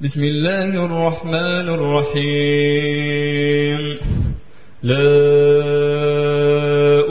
بسم الله الرحمن الرحيم. لا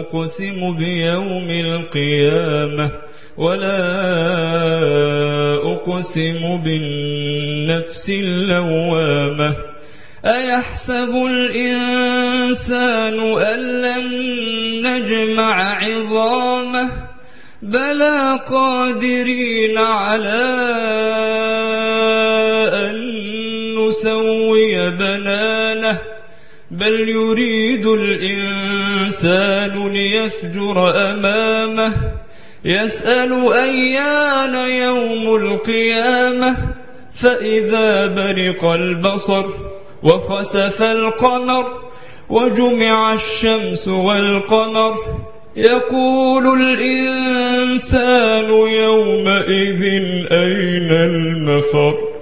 أقسم بيوم القيامة ولا أقسم بالنفس اللوامة. أيحسب الإنسان أن لن نجمع عظامه؟ بلى قادرين على نسوي بنانه بل يريد الإنسان ليفجر أمامه يسأل أيان يوم القيامة فإذا برق البصر وخسف القمر وجمع الشمس والقمر يقول الإنسان يومئذ أين المفر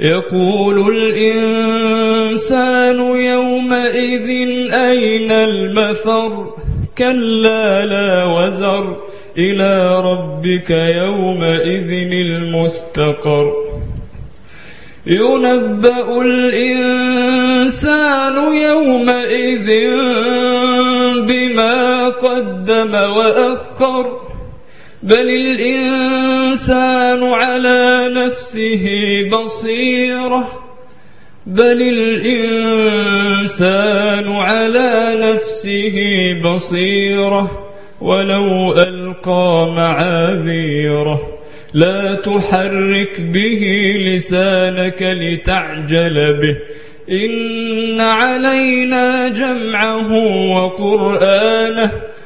يقول الإنسان يومئذ أين المفر؟ كلا لا وزر. إلى ربك يومئذ المستقر. ينبأ الإنسان يومئذ بما قدم وأخر. بل الإنسان على نفسه بصيرة بل الإنسان على نفسه بصيرة ولو ألقى معاذيره. لا تحرك به لسانك لتعجل به. إن علينا جمعه وقرآنه.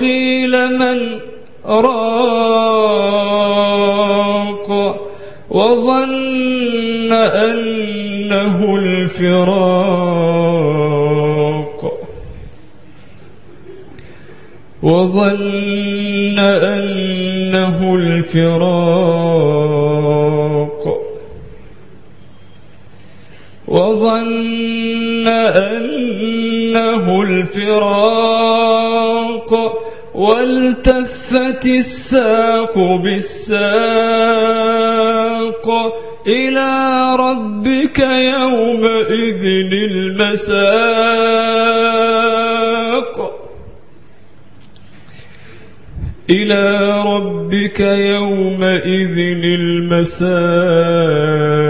وقيل من راق وظن أنه الفراق وظن أنه الفراق وظن أنه الفراق والتفت الساق بالساق إلى ربك يومئذ المساق. إلى ربك يومئذ المساق.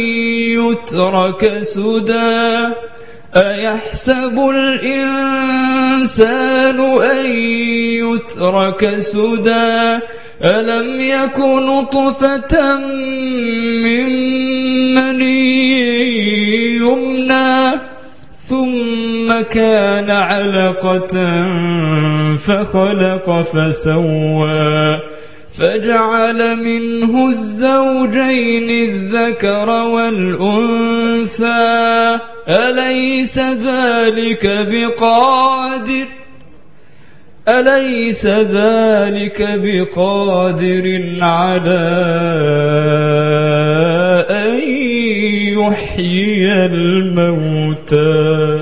يترك سدى. أيحسب الإنسان أن يترك سدى؟ ألم يكن نطفة من مني يمنى ثم كان علقة فخلق فسوى؟ فجعل منه الزوجين الذكر والأنثى. أليس ذلك بقادر؟ أليس ذلك بقادر على أن يحيي الموتى؟